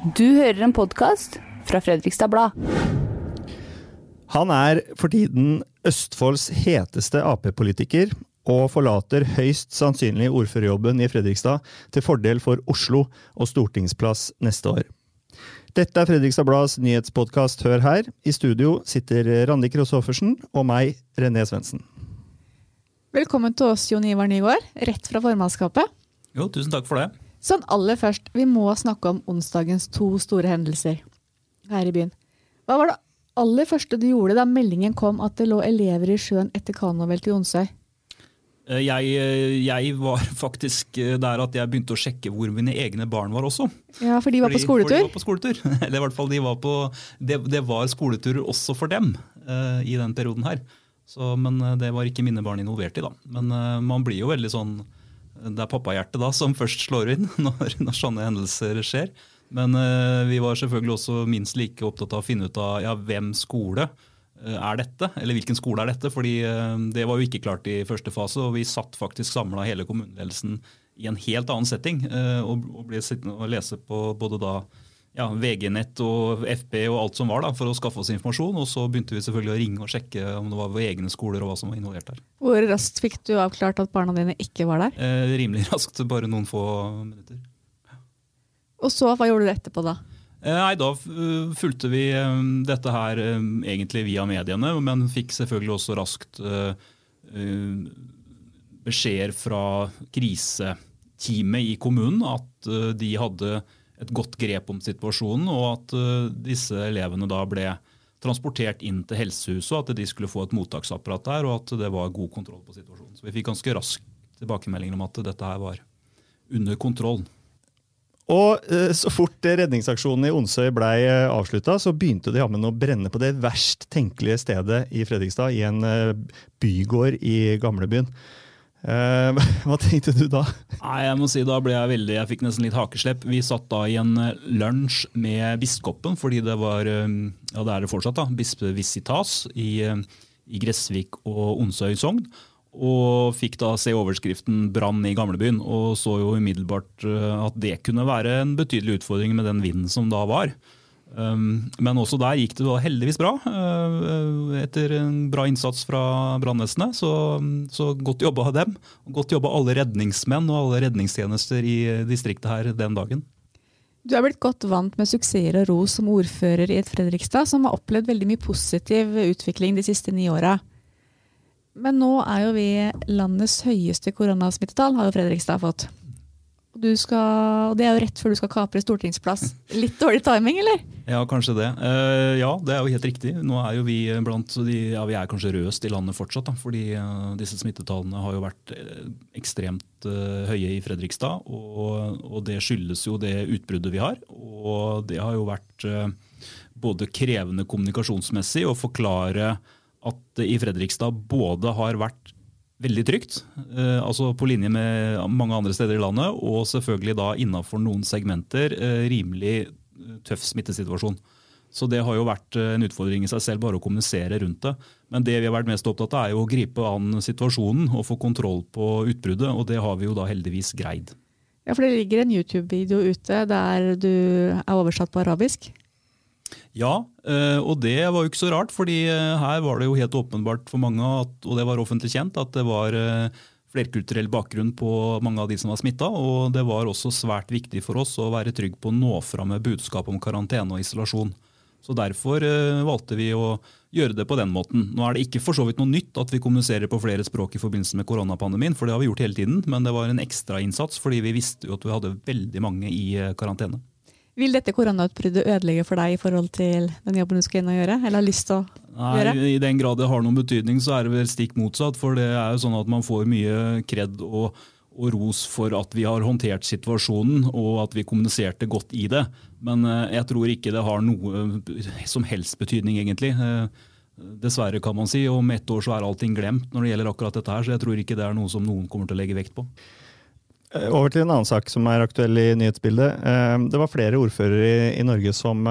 Du hører en podkast fra Fredrikstad Blad. Han er for tiden Østfolds heteste Ap-politiker, og forlater høyst sannsynlig ordførerjobben i Fredrikstad til fordel for Oslo og stortingsplass neste år. Dette er Fredrikstad Blads nyhetspodkast Hør her. I studio sitter Randi Krossoffersen og meg, René Svendsen. Velkommen til oss, Jon Ivar Nygaard, rett fra formannskapet. Jo, tusen takk for det. Sånn aller først, vi må snakke om onsdagens to store hendelser her i byen. Hva var det aller første du gjorde da meldingen kom at det lå elever i sjøen etter kanoveltet i Onsøy? Eh, jeg, eh, jeg, var faktisk eh, der at jeg begynte å sjekke hvor mine egne barn var også. Ja, For de var Fordi, på skoletur? For de var på skoletur. Eller i hvert fall de var på, det, det var skoletur også for dem uh, i den perioden her. Så, men det var ikke mine barn involvert i, da. Men uh, man blir jo veldig sånn det er pappahjertet da som først slår inn når, når sånne hendelser skjer. Men uh, vi var selvfølgelig også minst like opptatt av å finne ut av ja, hvem skole uh, er dette, eller hvilken skole er dette. fordi uh, Det var jo ikke klart i første fase, og vi satt faktisk samla hele kommuneledelsen i en helt annen setting. Og, og, ble sittende og lese på både da ja, VG-nett og FB og alt som var da, for å skaffe oss informasjon. Og så begynte vi selvfølgelig å ringe og sjekke om det var våre egne skoler og hva som var involvert der. Hvor raskt fikk du avklart at barna dine ikke var der? Eh, rimelig raskt, bare noen få minutter. Og så, hva gjorde du etterpå da? Eh, nei, Da fulgte vi eh, dette her eh, egentlig via mediene, men fikk selvfølgelig også raskt beskjeder fra kriseteamet i kommunen at de hadde et godt grep om situasjonen, og at uh, disse elevene da ble transportert inn til helsehuset, og at de skulle få et mottaksapparat der, og at det var god kontroll på situasjonen. Så Vi fikk ganske raskt tilbakemeldinger om at dette her var under kontroll. Og uh, så fort redningsaksjonen i Onsøy ble uh, avslutta, så begynte de jammen å brenne på det verst tenkelige stedet i Fredrikstad, i en bygård i gamlebyen. Uh, hva tenkte du da? Nei, jeg må si Da ble jeg veldig, jeg fikk nesten litt hakeslepp. Vi satt da i en lunsj med biskopen, fordi det var ja det er det fortsatt da, bispevisitas i, i Gressvik og Onsøy sogn. Og fikk da se overskriften 'Brann i gamlebyen', og så jo umiddelbart at det kunne være en betydelig utfordring med den vinden som da var. Men også der gikk det heldigvis bra, etter en bra innsats fra brannvesenet. Så, så, godt jobba av dem. Godt jobba alle redningsmenn og alle redningstjenester i distriktet her den dagen. Du er blitt godt vant med suksesser og ros som ordfører i et Fredrikstad som har opplevd veldig mye positiv utvikling de siste ni åra. Men nå er jo vi landets høyeste koronasmittetall, har jo Fredrikstad fått. Skal, og Det er jo rett før du skal kapre stortingsplass. Litt dårlig timing, eller? Ja, kanskje det. Uh, ja, det er jo helt riktig. Nå er jo vi blant de, ja, vi er kanskje røst i landet fortsatt. Da, fordi uh, disse smittetallene har jo vært uh, ekstremt høye i Fredrikstad. Og, og, det skyldes jo det utbruddet vi har. Og det har jo vært både krevende kommunikasjonsmessig å forklare at det i Fredrikstad både har vært veldig trygt, eh, altså på linje med mange andre steder i landet, og selvfølgelig da innafor noen segmenter eh, rimelig eh, tøff smittesituasjon. Så det har jo vært en utfordring i seg selv bare å kommunisere rundt det. Men det vi har vært mest opptatt av er jo å gripe an situasjonen og få kontroll på utbruddet, og det har vi jo da heldigvis greid. Ja, for det ligger en YouTube-video ute der du er oversatt på arabisk? Ja, og det var jo ikke så rart, fordi her var det jo helt åpenbart for mange, og det var offentlig kjent, at det var flerkulturell bakgrunn på mange av de som var smitta. Og det var også svært viktig for oss å være trygg på å nå fram med budskap om karantene og isolasjon. Så Derfor valgte vi å gjøre det på den måten. Nå er det ikke for så vidt noe nytt at vi kommuniserer på flere språk i forbindelse med koronapandemien, for det har vi gjort hele tiden, men det var en ekstrainnsats fordi vi visste jo at vi hadde veldig mange i karantene. Vil dette koronautbruddet ødelegge for deg i forhold til den jobben du skal inn og gjøre? eller har lyst til å Nei, gjøre? I den grad det har noen betydning, så er det vel stikk motsatt. For det er jo sånn at man får mye kred og, og ros for at vi har håndtert situasjonen og at vi kommuniserte godt i det. Men jeg tror ikke det har noe som helst betydning, egentlig. Dessverre, kan man si. Om ett år så er allting glemt når det gjelder akkurat dette her, så jeg tror ikke det er noe som noen kommer til å legge vekt på. Over til en annen sak som er aktuell i nyhetsbildet. Det var flere ordførere i Norge som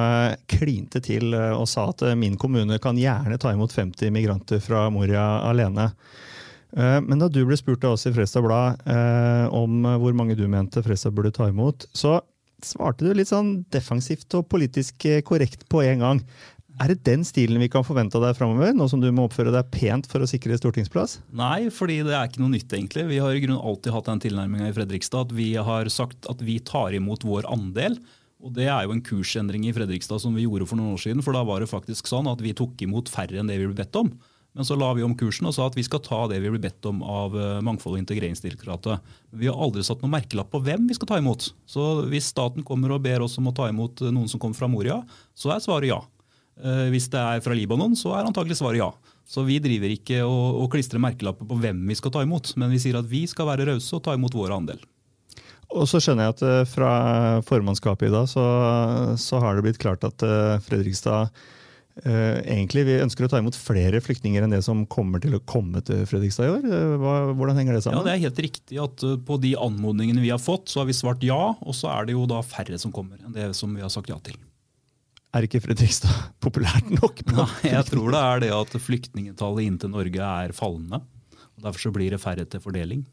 klinte til og sa at min kommune kan gjerne ta imot 50 migranter fra Moria alene. Men da du ble spurt av oss i Fredstad Blad om hvor mange du mente Fredstad burde ta imot, så svarte du litt sånn defensivt og politisk eh, korrekt på en gang. Er det den stilen vi kan forvente av deg framover, nå som du må oppføre deg pent for å sikre stortingsplass? Nei, fordi det er ikke noe nytt, egentlig. Vi har i grunnen alltid hatt den tilnærminga i Fredrikstad at vi har sagt at vi tar imot vår andel. Og Det er jo en kursendring i Fredrikstad som vi gjorde for noen år siden. for Da var det faktisk sånn at vi tok imot færre enn det vi ble bedt om. Men så la vi om kursen og sa at vi skal ta det vi ble bedt om av eh, Mangfold- og integreringsdirektoratet. Vi har aldri satt noen merkelapp på hvem vi skal ta imot. Så hvis staten kommer og ber oss om å ta imot noen som kommer fra Moria, så er svaret ja. Eh, hvis det er fra Libanon, så er antagelig svaret ja. Så vi driver ikke og, og klistrer merkelapper på hvem vi skal ta imot, men vi sier at vi skal være rause og ta imot vår andel. Og så skjønner jeg at eh, fra formannskapet i dag så, så har det blitt klart at eh, Fredrikstad eh, egentlig vi ønsker å ta imot flere flyktninger enn det som kommer til å komme til Fredrikstad i år. Hva, hvordan henger det sammen? Ja, Det er helt riktig at På de anmodningene vi har fått, så har vi svart ja, og så er det jo da færre som kommer enn det som vi har sagt ja til er ikke Fredrikstad populært nok? Nei, jeg tror det er det at flyktningetallet inn til Norge er fallende. og Derfor så blir det færre til fordeling.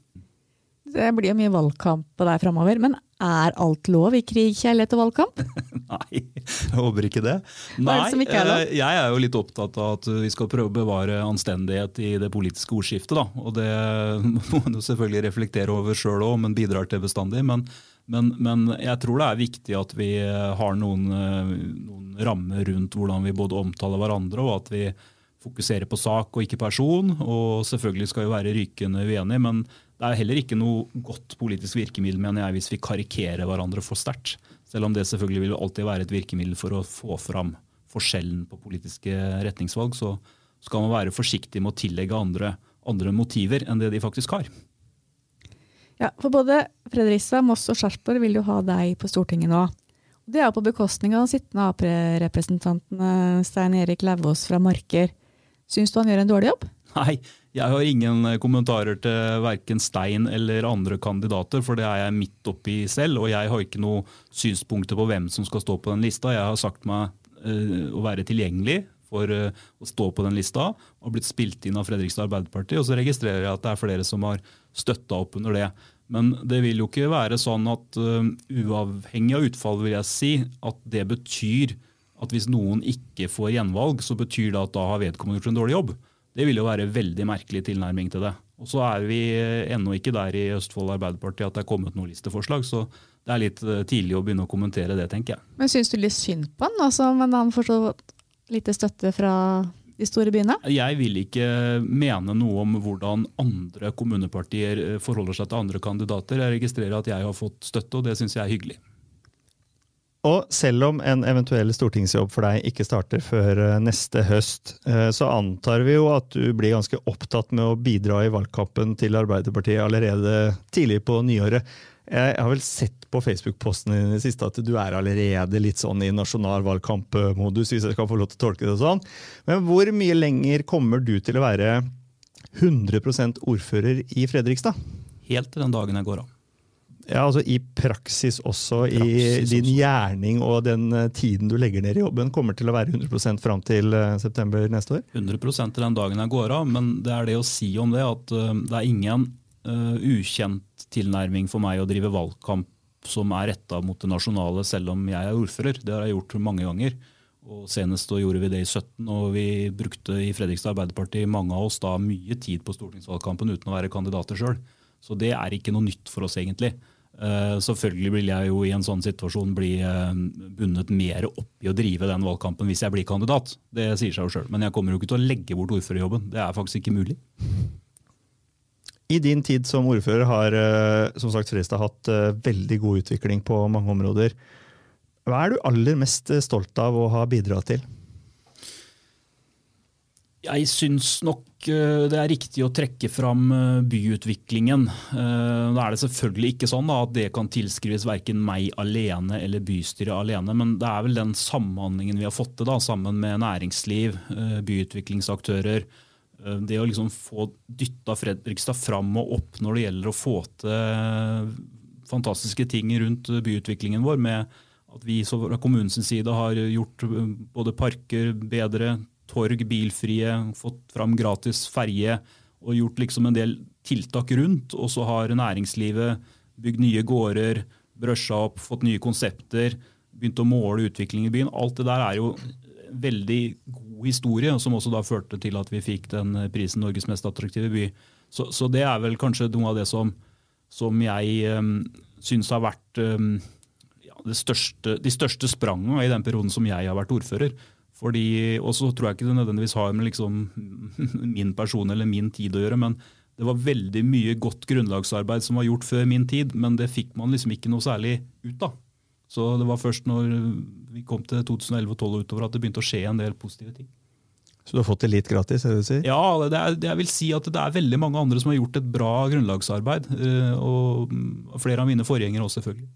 Det blir jo mye valgkamp på deg framover. Men er alt lov i krig, kjærlighet og valgkamp? Nei, jeg håper ikke det. Nei, det er eh, jeg er jo litt opptatt av at vi skal prøve å bevare anstendighet i det politiske ordskiftet. Da. Og det må man jo selvfølgelig reflektere over sjøl òg, men bidrar til bestandig. Men men, men, jeg tror det er viktig at vi har noen, noen, rammer rundt hvordan vi både omtaler hverandre, og at vi fokuserer på sak og ikke person. Og selvfølgelig skal vi være rykende uenige, men det er heller ikke noe godt politisk virkemiddel mener jeg, hvis vi karikerer hverandre for sterkt. Selv om det selvfølgelig vil alltid være et virkemiddel for å få fram forskjellen på politiske retningsvalg, så skal man være forsiktig med å tillegge andre, andre motiver enn det de faktisk har. Ja, for både Fredrikstad, Moss og Sarpsborg vil jo ha deg på Stortinget nå. Det er på bekostning av den sittende Ap-representanten Stein Erik Lauvås fra Marker. Syns du han gjør en dårlig jobb? Nei, jeg har ingen kommentarer til verken Stein eller andre kandidater, for det er jeg midt oppi selv. Og jeg har ikke noe synspunkter på hvem som skal stå på den lista. Jeg har sagt meg uh, å være tilgjengelig for uh, å stå på den lista, og blitt spilt inn av Fredrikstad Arbeiderparti. Og så registrerer jeg at det er flere som har støtta opp under det. Men det vil jo ikke være sånn at uh, uavhengig av utfall, vil jeg si, at det betyr at hvis noen ikke får gjenvalg, så betyr det at da har vedkommende gjort en dårlig jobb. Det vil jo være veldig merkelig tilnærming til det. Og så er vi ennå ikke der i Østfold Arbeiderparti at det er kommet noen listeforslag, så det er litt tidlig å begynne å kommentere det, tenker jeg. Men syns du litt synd på han, altså, men han får så lite støtte fra de store byene? Jeg vil ikke mene noe om hvordan andre kommunepartier eh, forholder seg til andre kandidater. Jeg registrerer at jeg har fått støtte, og det syns jeg er hyggelig. Og selv om en eventuell stortingsjobb for deg ikke starter før eh, neste høst, eh, så antar vi jo at du blir ganske opptatt med å bidra i valgkampen til Arbeiderpartiet allerede tidlig på nyåret. Jeg har vel sett på Facebook-posten din i det siste at du er allerede litt sånn i nasjonal valgkampmodus, hvis jeg skal få lov til å tolke det sånn. Men hvor mye lenger kommer du til å være 100% ordfører i Fredrikstad? Helt til den dagen jeg går av. Ja, altså I praksis også, I, praksis din også. gjerning og den eh, tiden du legger ned i jobben, kommer til å være 100% fram til eh, september neste år? 100 til den dagen jeg går av, men det er det å si om det at eh, det er ingen uh, ukjent tilnærming for meg å drive valgkamp som er retta mot det nasjonale, selv om jeg er ordfører. Det har jeg gjort mange ganger. Og Senest da gjorde vi det i 17, og vi brukte i Fredrikstad Arbeiderparti mange av oss da mye tid på stortingsvalgkampen uten å være kandidater sjøl. Så det er ikke noe nytt for oss, egentlig. Uh, selvfølgelig vil jeg jo i en sånn situasjon bli uh, bundet mer opp i å drive den valgkampen hvis jeg blir kandidat. Det sier seg jo sjøl. Men jeg kommer jo ikke til å legge bort ordførerjobben. Det er faktisk ikke mulig. I din tid som ordfører har eh, som sagt, Fredrikstad hatt eh, veldig god utvikling på mange områder. Hva er du aller mest eh, stolt av å ha bidratt til? Jeg syns nok det er riktig å trekke fram byutviklingen. Da er det selvfølgelig ikke sånn at det kan tilskrives verken meg alene eller bystyret alene, men det er vel den samhandlingen vi har fått til sammen med næringsliv, byutviklingsaktører, Eh, det å liksom få dytta Fredrikstad fram og opp når det gjelder å få til fantastiske ting rundt byutviklingen vår, med at vi fra kommunens side har gjort eh, både parker bedre, torg bilfrie, fått fram gratis ferje og gjort liksom en del tiltak rundt. Og så har næringslivet bygd nye gårder, brøsja opp, fått nye konsepter, begynt å måle utvikling i byen. Alt det der er jo veldig god historie, som også da førte til at vi fikk den prisen Norges mest attraktive by. Så, så det er vel kanskje noe av det som, som jeg um, syns har vært um, ja, største, de største sprangene i den perioden som jeg har vært ordfører. Fordi, og så tror jeg ikke det nødvendigvis har med liksom min person eller min tid å gjøre, men det var veldig mye godt grunnlagsarbeid som var gjort før min tid, men det fikk man liksom ikke noe særlig ut av. Så det var først når vi kom til 2011 og 2012 utover at det begynte å skje en del positive ting. Så du har fått det litt gratis? er det du sier? Ja, det er, jeg vil si at det er veldig mange andre som har gjort et bra grunnlagsarbeid. Eh, og flere av mine forgjengere også, selvfølgelig.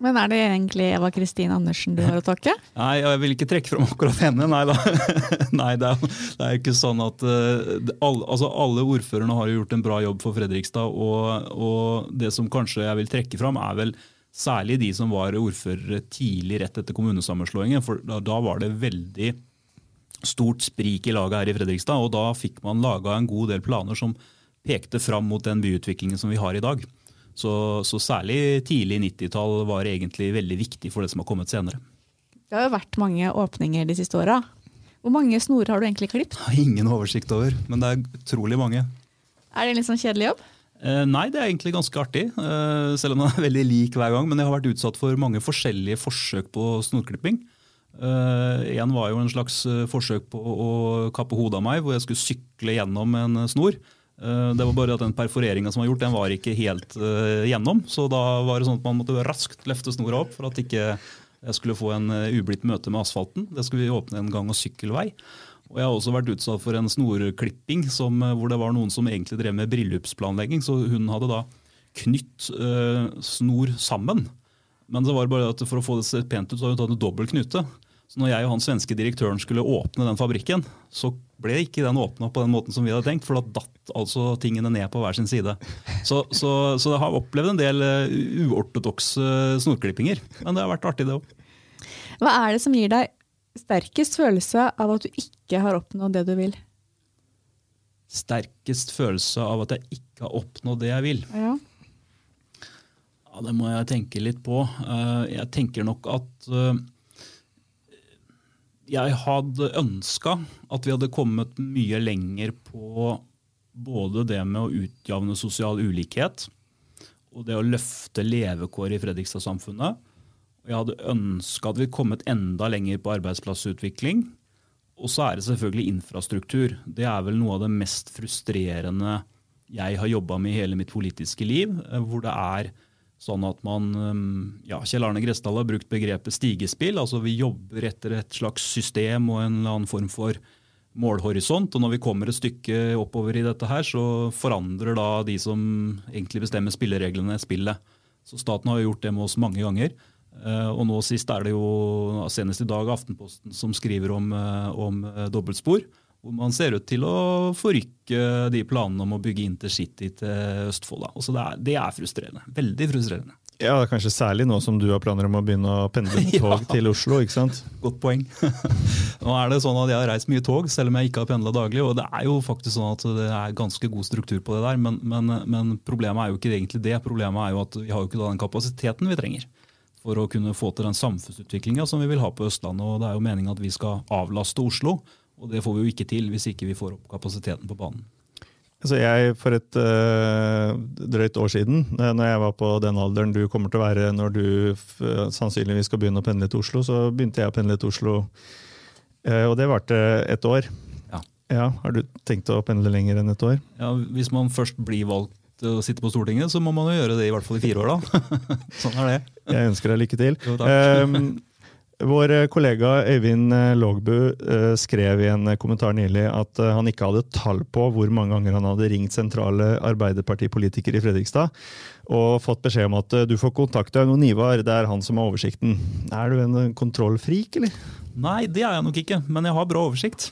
Men er det egentlig Eva Kristin Andersen du har å takke? Nei, jeg vil ikke trekke fram akkurat henne. Nei, Nei det, er, det, er, ikke sånn at uh, alle, altså alle, ordførerne har gjort en bra jobb for Fredrikstad. Og, og, det som kanskje jeg vil trekke fram, er vel særlig de som var ordførere tidlig rett etter kommunesammenslåingen. For da, da var det veldig stort sprik i laget her i Fredrikstad. Og da fikk man laga en god del planer som pekte fram mot den byutviklingen som vi har i dag. Så, så særlig tidlig 90-tall var egentlig veldig viktig for det som har kommet senere. Det har jo vært mange åpninger de siste åra. Hvor mange snorer har du egentlig klippet? Ingen oversikt over, men det er utrolig mange. Er det en litt sånn kjedelig jobb? Eh, nei, det er egentlig ganske artig. Eh, selv om den er veldig lik hver gang. Men jeg har vært utsatt for mange forskjellige forsøk på snorklipping. Én en var jo en slags forsøk på å kappe hodet av meg, hvor jeg skulle sykle gjennom en snor. Det var bare at Den perforeringa som var gjort, den var ikke helt gjennom. Så da var det sånn at man måtte raskt løfte snora opp for at ikke jeg skulle få en ublidt møte med asfalten. Det skulle vi åpne en gang- og sykkelvei. Og Jeg har også vært utsatt for en snorklipping som, hvor det var noen som egentlig drev med bryllupsplanlegging. Så hun hadde da knytt snor sammen men det var bare at for å få det se pent ut, så hadde hun tatt en dobbel knute. Så når jeg og han svenske direktøren skulle åpne den fabrikken, så ble ikke den åpna på den måten som vi hadde tenkt, for da datt altså tingene ned på hver sin side. Så, så, så jeg har opplevd en del uh, uortodokse snorklippinger. Men det har vært artig, det òg. Hva er det som gir deg sterkest følelse av at du ikke har oppnådd det du vil? Sterkest følelse av at jeg ikke har oppnådd det jeg vil? Ja. Ja, Det må jeg tenke litt på. Eh, jeg tenker nok at eh, jeg hadde ønska at vi hadde kommet mye lenger på både det med å utjevne sosial ulikhet og det å løfte levekår i Fredrikstad-samfunnet. Jeg hadde ønska at vi hadde kommet enda lenger på arbeidsplassutvikling. Og så er det selvfølgelig infrastruktur. Det er vel noe av det mest frustrerende jeg har jobba med i hele mitt politiske liv. Eh, hvor det er Sånn at man, um, ja, Kjell Arne Gresdal har brukt begrepet stigespill. altså Vi jobber etter et slags system og en eller annen form for målhorisont. og Når vi kommer et stykke oppover i dette, her, så forandrer da de som egentlig bestemmer spillereglene, spillet. Så Staten har jo gjort det med oss mange ganger. Eh, og nå sist er det jo senest i dag Aftenposten som skriver om, eh, om eh, dobbeltspor hvor man ser ut til å forrykke de planene om å bygge intercity til Østfold. Altså det, er, det, er, frustrerende. Veldig frustrerende. Ja, Kanskje særlig nå som du har planer om å begynne å pendle med tog ja. til Oslo. ikke sant? Godt poeng. nå er det sånn at Jeg har reist mye tog, selv om jeg ikke har pendla daglig. og Det er jo faktisk sånn at det er ganske god struktur på det der, men, men, men problemet er jo ikke egentlig det. Problemet er jo at vi har jo ikke den kapasiteten vi trenger for å kunne få til den samfunnsutviklinga som vi vil ha på Østlandet. og Det er jo meningen at vi skal avlaste Oslo. Og det får vi jo ikke til hvis ikke vi får opp kapasiteten på banen. Altså jeg, For et øh, drøyt år siden, eh, når jeg var på den alderen du kommer til å være når du sannsynligvis skal begynne å pendle til Oslo, så begynte jeg å pendle til Oslo. Uh, og det varte et år. Ja. ja. Har du tenkt å pendle lenger enn et år? Ja, Hvis man først blir valgt å sitte på Stortinget, så må man jo gjøre det i hvert fall i fire år, da. sånn er det. Jeg ønsker deg lykke til. Jo, takk. Um, vår eh, kollega Øyvind eh, Lågbu eh, skrev i en kommentar nylig at han ikke hadde tall på hvor mange ganger han hadde ringt sentrale Arbeiderpartipolitikere i Fredrikstad og fått beskjed om at du får kontakte noen Ivar, det er han som har oversikten. Er du en kontrollfrik, eller? Nei, det er jeg nok ikke, men jeg har bra oversikt.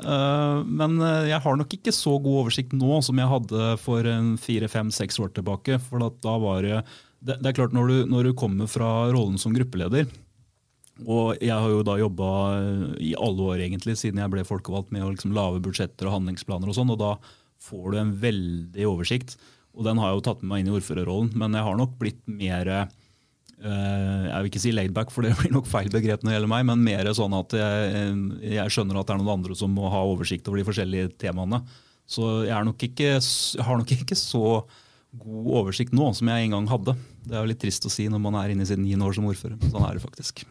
Men jeg har nok ikke så god oversikt nå som jeg hadde for fire-fem-seks år tilbake. For da var det, det er klart når du, når du kommer fra rollen som gruppeleder, og jeg har jo da jobba eh, i alle år egentlig, siden jeg ble folkevalgt med å liksom lage budsjetter og handlingsplaner og sånn, og da får du en veldig oversikt. Og den har jeg jo tatt med meg inn i ordførerrollen, men jeg har nok blitt mer eh, jeg vil ikke si laidback, for det blir nok feil begrep når det gjelder meg, men mer sånn at jeg, jeg, skjønner at det er noen andre som må ha oversikt over de forskjellige temaene. Så jeg, nok ikke, har nok ikke så god oversikt nå som jeg en gang hadde. Det er jo litt trist å si når man er inne i sitt niende år som ordfører, men sånn er det faktisk.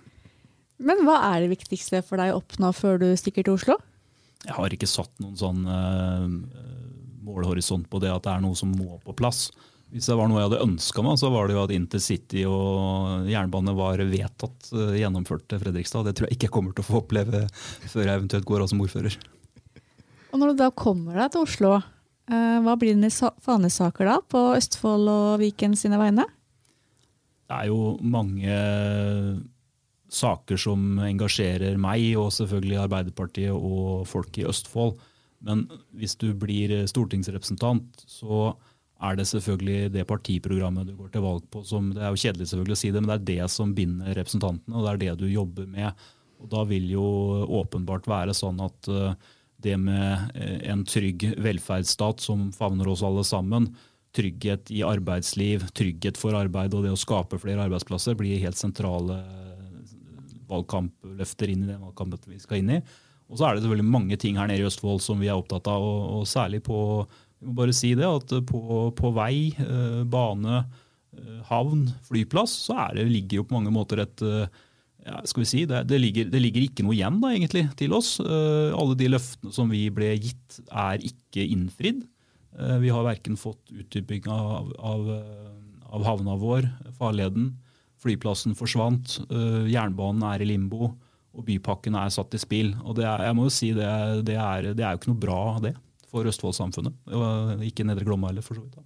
Men hva er det viktigste for deg å oppnå før du stikker til Oslo? Jeg har ikke satt noen sånn uh, målhorisont på det at det er noe som må på plass. Hvis det var noe jeg hadde ønska meg, så var det jo at intercity og jernbane var vedtatt uh, gjennomført til Fredrikstad. Det tror jeg ikke jeg kommer til å få oppleve før jeg eventuelt går av som ordfører. Og Når du da kommer deg til Oslo, uh, hva blir dine fanesaker da på Østfold og Viken sine vegne? Det er jo mange saker som engasjerer meg og selvfølgelig Arbeiderpartiet og folk i Østfold. Men hvis du blir stortingsrepresentant, så er det selvfølgelig det partiprogrammet du går til valg på som Det er jo kjedelig selvfølgelig å si det, men det er det som binder representantene, og det er det du jobber med. Og Da vil jo åpenbart være sånn at eh, det med eh, en trygg velferdsstat som favner oss alle sammen, trygghet i arbeidsliv, trygghet for arbeid og det å skape flere arbeidsplasser blir helt sentrale valgkampløfter inn i den valgkampen vi skal inn i. Og så er det selvfølgelig mange ting her nede i Østfold som vi er opptatt av, og, og særlig på vi må bare si det, at på, på vei, eh, bane, eh, havn, flyplass, så det, ligger jo på mange måter et eh, ja, skal vi si, det, det, ligger, det, ligger, ikke noe igjen da, egentlig til oss. Eh, alle de løftene som vi ble gitt, er ikke innfridd. Eh, vi har verken fått utdyping av, av, av havna vår, farleden, Flyplassen forsvant, uh, jernbanen er i limbo, og bypakken er satt i spill. Og det er, jeg må jo si det, det, er, det er jo ikke noe bra det for Østfold-samfunnet. Og ikke Nedre Glomma heller, for så vidt.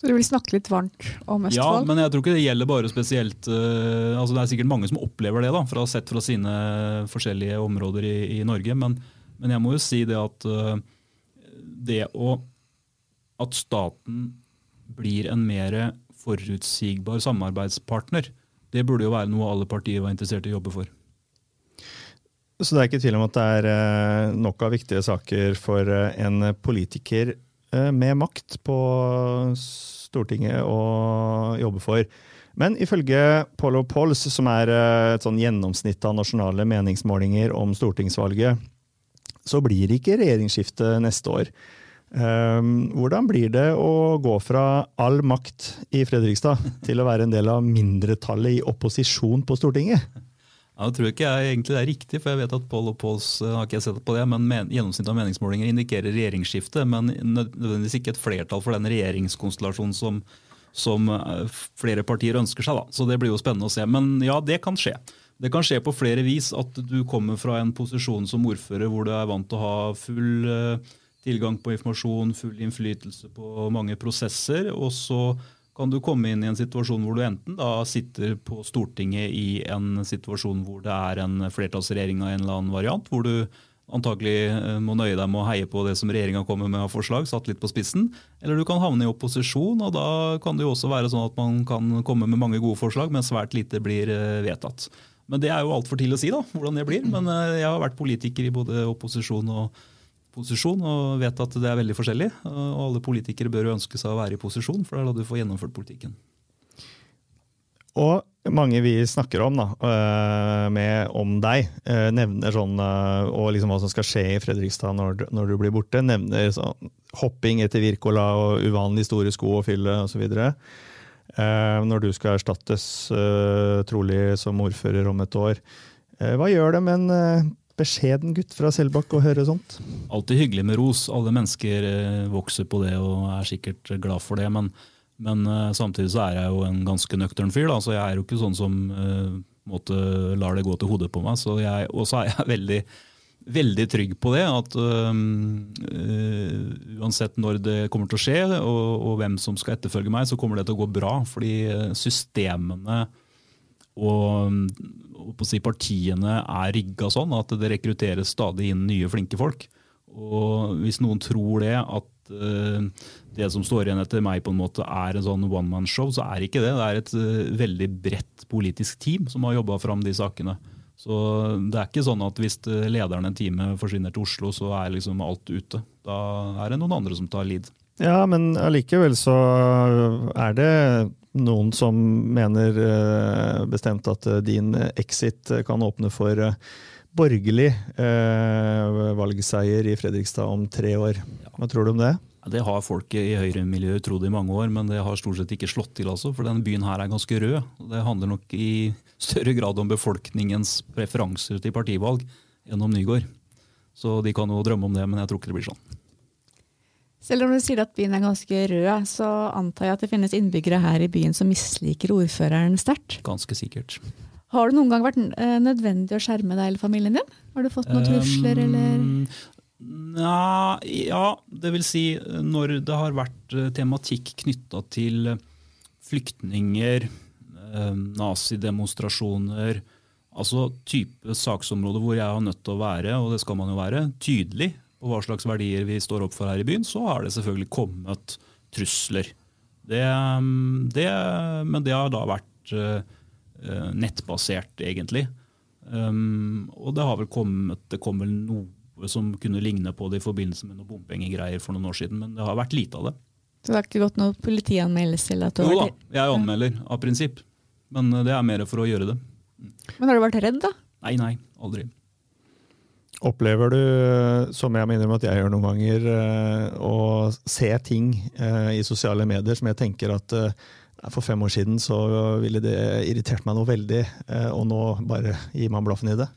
Så du vil snakke litt varmt om Østfold? Ja, men jeg tror ikke det gjelder bare spesielt uh, altså Det er sikkert mange som opplever det, da, fra sett fra sine forskjellige områder i, i Norge. Men, men, jeg må jo si det at uh, det å At staten blir en mer forutsigbar samarbeidspartner, det burde jo være noe alle partier var interessert i å jobbe for. Så det er ikke tvil om at det er eh, nok av viktige saker for eh, en politiker eh, med makt på Stortinget å jobbe for. Men ifølge Polo Pols, som er et sånn gjennomsnitt av nasjonale meningsmålinger om stortingsvalget, så blir det ikke regjeringsskifte neste år. Hvordan blir det å gå fra all makt i Fredrikstad til å være en del av mindretallet i opposisjon på Stortinget? Ja, det tror jeg ikke jeg egentlig det er riktig, for jeg vet at Paul og Pauls eh, har ikke sett på det, men gjennomsnittet av meningsmålinger indikerer regjeringsskifte, men nødvendigvis ikke et flertall for den regjeringskonstellasjonen som, som eh, flere partier ønsker seg. Da. Så det blir jo spennende å se. Men ja, det kan skje. Det kan skje på flere vis at du kommer fra en posisjon som ordfører hvor du er vant til å ha full eh, tilgang på informasjon, full innflytelse på mange prosesser, og så kan du komme inn i en situasjon hvor du enten da sitter på Stortinget i en situasjon hvor det er en flertallsregjering av en eller annen variant, hvor du antagelig eh, må nøye deg med å heie på det som regjeringa kommer med av forslag, satt litt på spissen. Eller du kan havne i opposisjon, og da kan det jo også være sånn at man kan komme med mange gode forslag, men svært lite blir eh, vedtatt. Men det er jo altfor tidlig å si da, hvordan det blir. Men eh, jeg har vært politiker i både opposisjon og posisjon og vet at det er veldig forskjellig. Og alle politikere bør jo ønske seg å være i posisjon, for det er da du får gjennomført politikken. Og mange vi snakker om, da, eh, med, om deg, eh, nevner sånn eh, Og liksom hva som skal skje i Fredrikstad når, når du blir borte. Nevner sånn hopping etter Wirkola og uvanlig store sko å fylle osv. Når du skal erstattes, trolig som ordfører om et år. Hva gjør det med en beskjeden gutt fra Selbakk å høre sånt? Alltid hyggelig med ros. Alle mennesker eh, vokser på det og er sikkert glad for det. Men, men eh, samtidig så er jeg jo en ganske nøktern fyr, da, så jeg er jo ikke sånn som uh, måte, lar det gå til hodet på meg. Så jeg, også er jeg veldig, veldig trygg på det. At uh, uansett når det kommer til å skje, og, og, hvem som skal etterfølge meg, så kommer det til å gå bra. Fordi systemene og si, partiene er rigga sånn at det rekrutteres stadig inn nye, flinke folk. Og hvis noen tror det, at uh, det som står igjen etter meg på en måte er en sånn one man show, så er ikke det. Det er et uh, veldig bredt politisk team som har jobba fram de sakene. Så det er ikke sånn at hvis lederen en time forsvinner til Oslo, så er liksom alt ute. Da er det noen andre som tar lead. Ja, men allikevel så er det noen som mener eh, bestemt at eh, din exit kan åpne for eh, borgerlig valgseier i Fredrikstad om tre år. Hva tror du om det? Det har folk i høyremiljøet trodd i mange år, men det har stort sett ikke slått til. altså, For denne byen her er ganske rød. Det handler nok i større grad om befolkningens preferanser til partivalg enn om Nygård. Så de kan jo drømme om det, men jeg tror ikke det blir sånn. Selv om du sier at byen er ganske rød, så antar jeg at det finnes innbyggere her i byen som misliker ordføreren sterkt. Ganske sikkert. Har det noen gang vært eh, nødvendig å skjerme deg eller familien din? Har du fått noen trusler eller Nja, ja, det vil si når det har vært eh, tematikk knytta til flyktninger, eh, nazidemonstrasjoner, altså type saksområder hvor jeg har nødt til å være, og det skal man jo være, tydelig på hva slags verdier vi står opp for her i byen, så har det selvfølgelig kommet trusler. Det, um, det, men det har da vært eh, eh, nettbasert, egentlig. Um, og det har vel kommet det kom vel noe som kunne ligne på det i forbindelse med noen bompengegreier for noen år siden, men det har vært lite av det. Så det har ikke gått noe politianmeldelse? Jo da, jeg anmelder av prinsipp, men det er mer for å gjøre det. Men har du vært redd, da? Nei, nei, aldri. Opplever du, som jeg må om at jeg gjør noen ganger, eh, å se ting eh, i sosiale medier som jeg tenker at eh, for fem år siden så ville det irritert meg noe veldig, eh, og nå bare gir man blaffen i det?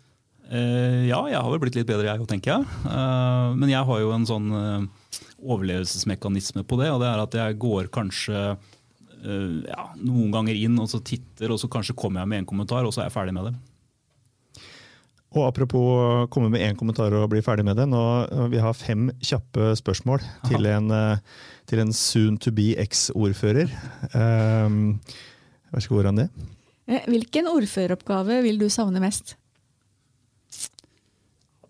Eh, ja, jeg har vel blitt litt bedre, jeg òg, tenker jeg. Eh, men jeg har jo en sånn eh, overlevelsesmekanisme på det, og det er at jeg går kanskje eh, ja, noen ganger inn og så titter, og så kanskje kommer jeg med en kommentar, og så er jeg ferdig med det. Og apropos komme med én kommentar og bli ferdig med det. Nå, vi har fem kjappe spørsmål til en, eh, til en soon to be eks-ordfører. Um, vær så god, Randi. Eh, Hvilken ordføreroppgave vil du savne mest?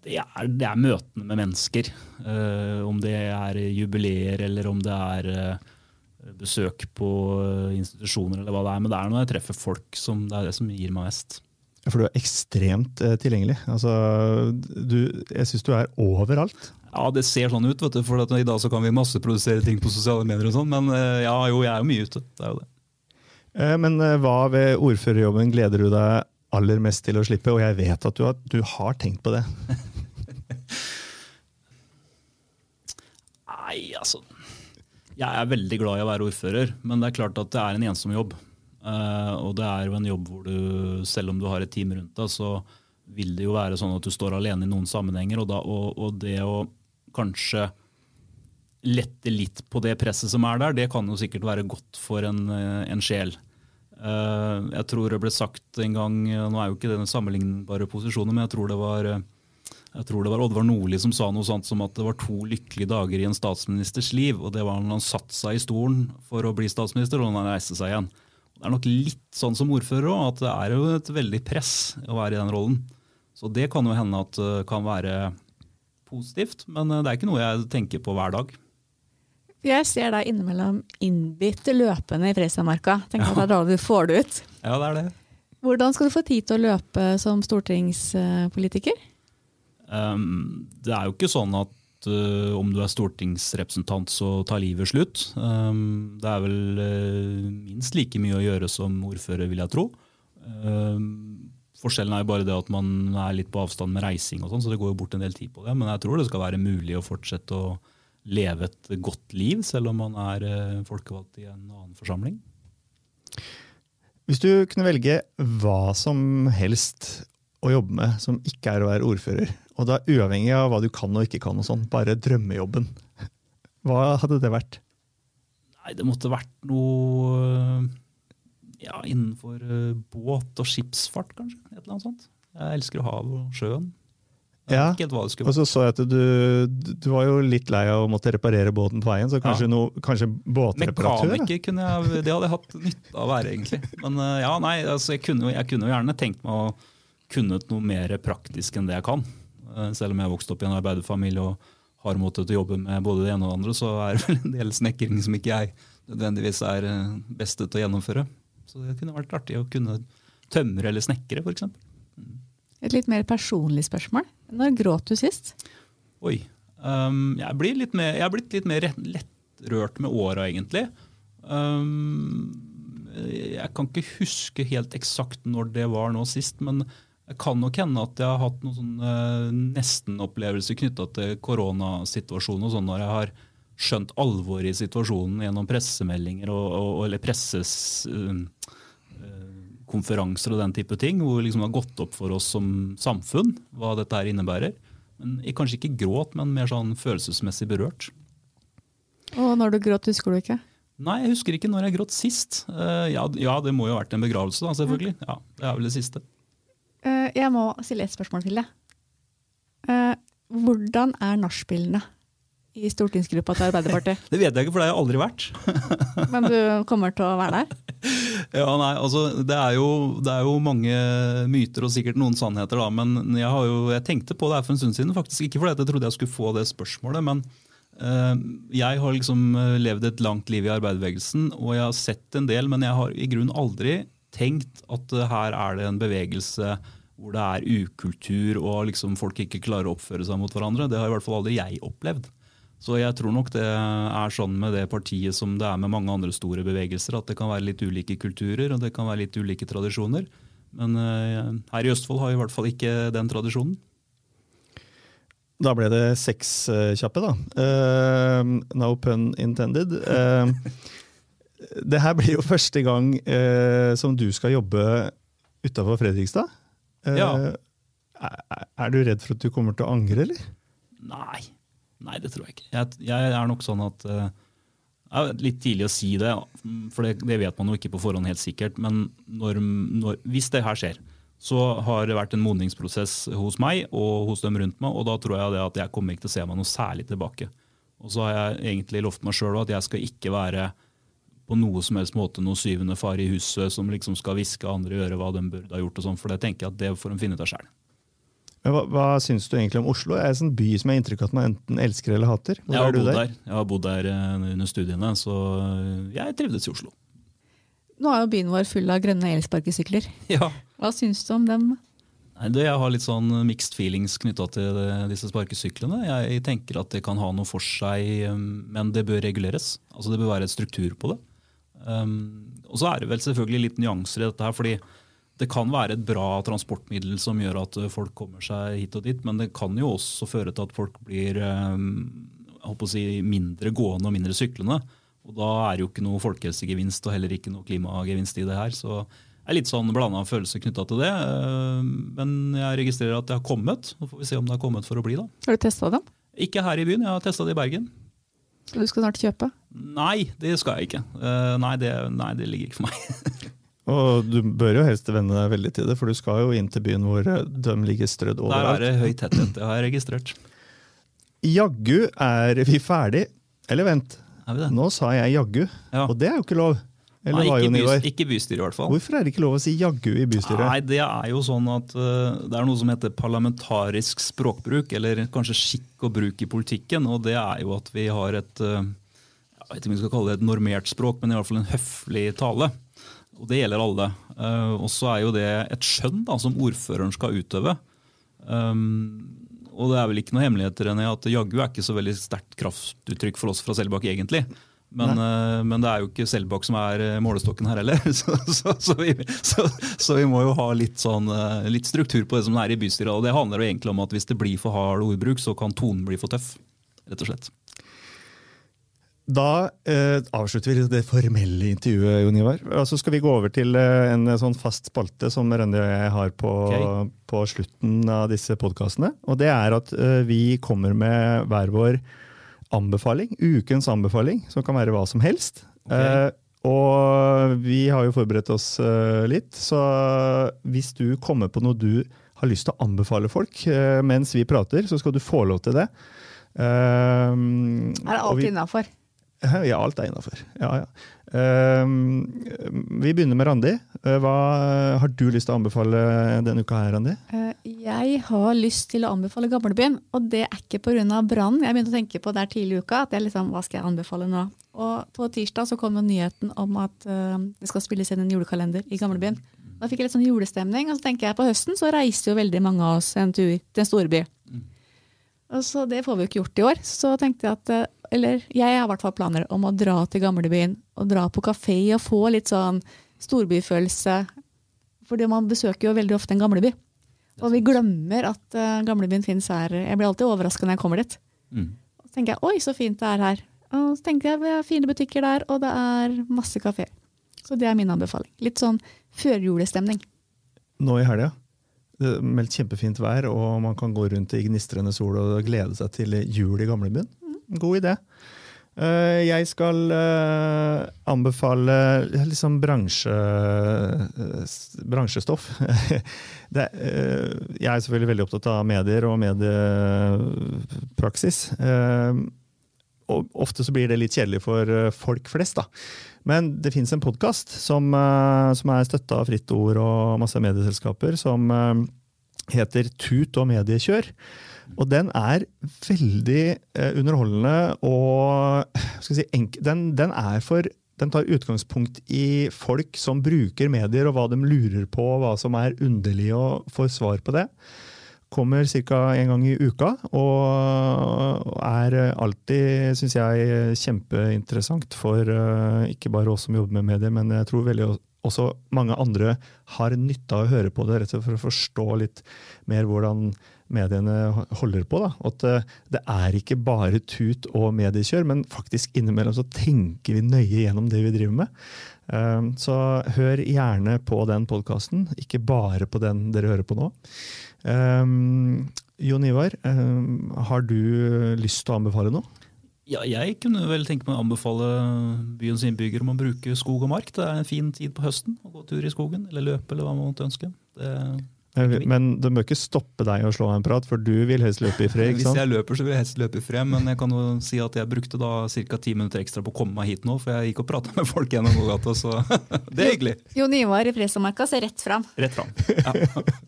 det er, det er møtene med mennesker. Uh, om det er jubileer eller om det er uh, besøk på eh, institusjoner eller hva det er. Men det er når jeg treffer folk som det er det som gir meg mest. For du er ekstremt eh, tilgjengelig. Altså, du, jeg syns du er overalt. Ja, det ser sånn ut, vet du, for i dag så kan vi masseprodusere ting på sosiale medier og sånn. Men eh, ja, jo, jeg er jo mye ute. Det er jo det. Eh, Men hva ved ordførerjobben gleder du deg aller mest til å slippe? Og jeg vet at du har, du har tenkt på det. Nei, altså Jeg er veldig glad i å være ordfører, men det er klart at det er en ensom jobb. Eh, og det er jo en jobb hvor du, selv om du har et team rundt deg, så vil det jo være sånn at du står alene i noen sammenhenger. Og, da, og, og det å kanskje lette litt på det presset som er der, det kan jo sikkert være godt for en, eh, en sjel. Eh, jeg tror det ble sagt en gang, nå er jo ikke det den sammenlignbare posisjonen, men jeg tror det var jeg tror det var Oddvar Nordli som sa noe sånt som at det var to lykkelige dager i en statsministers liv. og Det var når han satte seg i stolen for å bli statsminister, og når han reiste seg igjen. Det er nok litt sånn som ordfører òg, at det er jo et veldig press å være i den rollen. Så det kan jo hende at det kan være positivt, men det er ikke noe jeg tenker på hver dag. Jeg ser deg innimellom innbitt løpende i Fredrikstadmarka. Tenker at det er da du får det ut. Ja, det er det. Hvordan skal du få tid til å løpe som stortingspolitiker? Um, det er jo ikke sånn at uh, om du er stortingsrepresentant, så tar livet slutt. Um, det er vel uh, minst like mye å gjøre som ordfører, vil jeg tro. Um, forskjellen er jo bare det at man er litt på avstand med reising, og sånn, så det går jo bort en del tid på det. Men jeg tror det skal være mulig å fortsette å leve et godt liv, selv om man er uh, folkevalgt i en annen forsamling. Hvis du kunne velge hva som helst å jobbe med som ikke er å være ordfører, og da uavhengig av hva du kan og ikke kan, og sånn, bare drømmejobben, hva hadde det vært? Nei, det måtte vært noe ja, innenfor eh, båt og skipsfart, kanskje. Et eller annet sånt. Jeg elsker havet og sjøen. Ja, Og så så jeg at du, du var jo litt lei av å måtte reparere båten på veien, så kanskje, Ja. noe, kanskje båtreparatør? Mekaniker kunne jeg, det hadde jeg hatt nytte av å være, egentlig. Men eh, ja, nei, altså, jeg, kunne, jeg kunne jo gjerne tenkt meg å kunnet noe mer praktisk enn det jeg kan. Eh, Selv om jeg har vokst opp i en arbeiderfamilie og har måttet jobbe med både det ene og det andre, så er det vel en del snekring som ikke jeg nødvendigvis er eh, beste til å gjennomføre. Så det kunne vært artig å kunne tømre eller snekre, f.eks. Et litt mer personlig spørsmål. Når gråt du sist? Oi. Um, jeg, blir litt mer, jeg er blitt litt mer lettrørt med åra, egentlig. Um, jeg kan ikke huske helt eksakt når det var nå sist, men det kan nok hende at jeg har hatt noen sånne nesten-opplevelser knytta til koronasituasjonen og sånn når jeg har skjønt alvoret i situasjonen gjennom pressemeldinger og, og, eller pressekonferanser uh, og den type ting, hvor det liksom har gått opp for oss som samfunn hva dette her innebærer. Men Kanskje ikke gråt, men mer sånn følelsesmessig berørt. Og når du gråt, husker du ikke? Nei, jeg husker ikke når jeg gråt sist. Uh, ja, ja, det må jo ha vært en begravelse, da, selvfølgelig. Ja, Det er vel det siste. Uh, jeg må stille et spørsmål til deg. Uh, hvordan er nachspielene i stortingsgruppa til Arbeiderpartiet? det vet jeg ikke, for det har jeg aldri vært. Men du kommer til å være der? Ja, nei, altså, det er, jo, det er, jo, mange myter og sikkert noen sannheter, da. Men jeg, jo, jeg tenkte på det her for en stund siden. Faktisk ikke fordi jeg trodde jeg skulle få det spørsmålet. men uh, jeg har liksom eh, levd et langt liv i arbeiderbevegelsen, og jeg har sett en del, men jeg har i grunnen aldri tenkt at her er det en bevegelse hvor det er ukultur og liksom folk ikke klarer å oppføre seg mot hverandre. Det har i hvert fall aldri jeg opplevd. Så jeg tror nok det er sånn med det partiet som det er med mange andre store bevegelser, at det kan være litt ulike kulturer og det kan være litt ulike tradisjoner. Men uh, her i Østfold har vi i hvert fall ikke den tradisjonen. Da ble det seks uh, kjappe, da. Uh, no pun intended. det her blir jo første gang som du skal jobbe utafor Fredrikstad. Ja. Er, er du redd for at du kommer til å angre, eller? Nei, Nei, det tror jeg ikke. Jeg, jeg er nok sånn at uh, Litt tidlig å si det, for det, det, vet man jo ikke på forhånd helt sikkert. Men når, når, hvis det her skjer, så har det vært en modningsprosess hos meg og hos dem rundt meg. Og da tror jeg det at jeg kommer ikke til å se meg noe særlig tilbake. Og så har jeg egentlig lovt meg sjøl at jeg skal ikke være på noe som helst måte noe syvende far i huset som liksom skal hviske andre i øret hva de burde ha gjort. og sånn, For det tenker jeg at det får de finne ut av sjøl. Hva, hva syns du egentlig om Oslo? Er det en sånn by som jeg har inntrykk av at man enten elsker eller hater? Hvor jeg har bodd der? der? Jeg har bodd der eh, under studiene, så jeg trivdes i Oslo. Nå er jo byen vår full av grønne elsparkesykler. Ja. Hva syns du om dem? Nei, det, jeg har litt sånn mixed feelings knytta til disse sparkesyklene. Jeg tenker at det kan ha noe for seg, men det bør reguleres. Altså Det bør være et struktur på det. Um, og så er det vel selvfølgelig litt nyanser i dette her. fordi det kan være et bra transportmiddel som gjør at eh, folk kommer seg hit og dit, men det kan jo også føre til at folk blir eh, si, mindre gående og mindre syklende. Og Da er det jo ikke noe folkehelsegevinst og heller ikke noe klimagevinst i det her. Så det er litt sånn blanda følelser knytta til det. Eh, men jeg registrerer at det har kommet. Så får vi se om det har kommet for å bli. da. Har du testa dem? Ikke her i byen, jeg har testa det i Bergen. Så du skal snart kjøpe? Nei, det skal jeg ikke. Nei, det, nei, det ligger ikke for meg. Og du bør jo helst venne deg veldig til det, for du skal jo inn til byen hvor de ligger strødd overalt. Der er det høy tetthet, det har jeg registrert. Jaggu er vi ferdig. Eller vent, nå sa jeg jaggu, ja. og det er jo ikke lov. Eller Nei, ikke, bys, ikke bystyret i hvert fall. Hvorfor er det ikke lov å si jaggu i bystyret? Nei, Det er jo sånn at uh, det er noe som heter parlamentarisk språkbruk, eller kanskje skikk og bruk i politikken. og Det er jo at vi har et uh, jeg vet ikke om vi skal kalle det et normert språk, men i hvert fall en høflig tale. Og det gjelder alle. Uh, og så er jo det et skjønn da, som ordføreren skal utøve. Um, og det er vel ikke noe hemmeligheter enn at jaggu er ikke så veldig sterkt kraftuttrykk for oss fra Selbakk, egentlig. Men, uh, men, det er jo ikke Selbakk som er eh, målestokken her heller. Så, så, så, vi, så, vi, må jo ha litt, sånn, litt, struktur på det som det er i bystyret. Og det handler jo egentlig om at hvis det blir for hard ordbruk, så kan tonen bli for tøff. rett og slett. Da eh, avslutter vi det formelle intervjuet, Jon Ivar. Så skal vi gå over til eh, en eh, sånn fast spalte som Rønne og jeg har på, okay. på slutten av disse podkastene. Og det er at eh, vi kommer med hver vår anbefaling. Ukens anbefaling, som kan være hva som helst. Okay. Eh, og vi har jo forberedt oss eh, litt, så hvis du kommer på noe du har lyst til å anbefale folk mens vi prater, så skal du få lov til det. er det alt innafor? Ja, alt er innafor. Ja, ja. Uh, vi begynner med Randi. Uh, hva har du lyst til å anbefale denne uka, her, Randi? Uh, jeg har lyst til å anbefale Gamlebyen, og det er ikke pga. brannen. Jeg begynte å tenke på der tidlig i uka. at jeg liksom, Hva skal jeg anbefale nå? Og På tirsdag så kom nyheten om at eh, det skal spilles inn en julekalender i Gamlebyen. Da fikk jeg litt sånn julestemning, og så tenker jeg på høsten så reiser jo veldig mange av oss en tur til en storby. Mm. Og så Det får vi jo ikke gjort i år. Så tenkte jeg at eller jeg har i hvert fall planer om å dra til gamlebyen og dra på kafé og få litt sånn storbyfølelse. Fordi man besøker jo veldig ofte en gamleby. Og vi glemmer at uh, gamlebyen fins her. Jeg blir alltid overraska når jeg kommer dit. Mm. Så tenker jeg oi, så fint det er her. Og så tenker jeg vi har fine butikker der, og det er masse kafeer. Så det er min anbefaling. Litt sånn førjulestemning. Nå i helga. Det er meldt kjempefint vær, og man kan gå rundt i gnistrende sol og glede seg til jul i gamlebyen. God idé. Eh, Jeg skal eh, anbefale liksom bransje, eh, bransjestoff. Det, eh, jeg er selvfølgelig veldig opptatt av medier og mediepraksis. Eh, Og ofte så blir det litt kjedelig for eh, folk flest. da. Men det fins en podkast som, eh, som er støtta av Fritt Ord og masse medieselskaper, som eh, heter Tut og mediekjør. Og den er veldig eh, underholdende og si, den, den er for den tar utgangspunkt i folk som bruker medier, og hva de lurer på, hva som er underlig, og får svar på det. Kommer ca. en gang i uka, og er alltid, syns jeg, kjempeinteressant for eh, ikke bare oss som jobber med medier, men jeg tror veldig også mange andre har nytte av å høre på det, rett og slett for å forstå litt mer hvordan mediene holder på. Da. At eh, det er ikke bare tut og mediekjør, men faktisk innimellom så tenker vi nøye gjennom det vi driver med. Eh, Så hør gjerne på den podkasten, ikke bare på den dere hører på nå. Um, Jon Ivar, har du lyst til å anbefale noe? Ja, jeg kunne vel tenke meg å anbefale byens innbyggere om å bruke skog og mark. Det er en fin tid på høsten å gå tur i skogen, eller løpe, eller hva man måtte ønske. Det, Men det bør ikke stoppe deg å slå en prat, for du vil helst løpe i fred. ikke sant? Hvis jeg løper, så vil jeg helst løpe i fred, men jeg kan jo si at jeg brukte da ca. ti minutter ekstra på å komme meg hit nå, for jeg gikk og prata med folk gjennom gågata, så det er hyggelig. Jon Ivar i Fresamarka ser rett fram. Rett fram. Ja,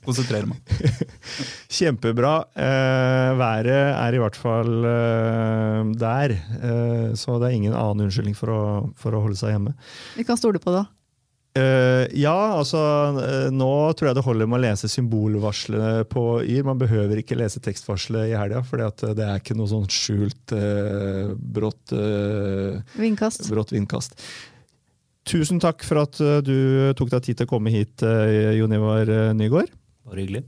konsentrerer meg. Kjempebra. Eh, været er i hvert fall eh, der, eh, så det er ingen annen unnskyldning for å, for å holde seg hjemme. Vi kan stole på det. Eh, ja, altså uh, nå tror jeg det holder med å lese symbolvarslene på Yr. Man behøver ikke lese tekstvarselet i helga, for det er ikke noe sånn skjult uh, brått, eh, Vindkast. brått vindkast. Tusen takk for at eh, du tok deg tid til å komme hit, eh, Jon Ivar eh, Nygaard. Bare hyggelig.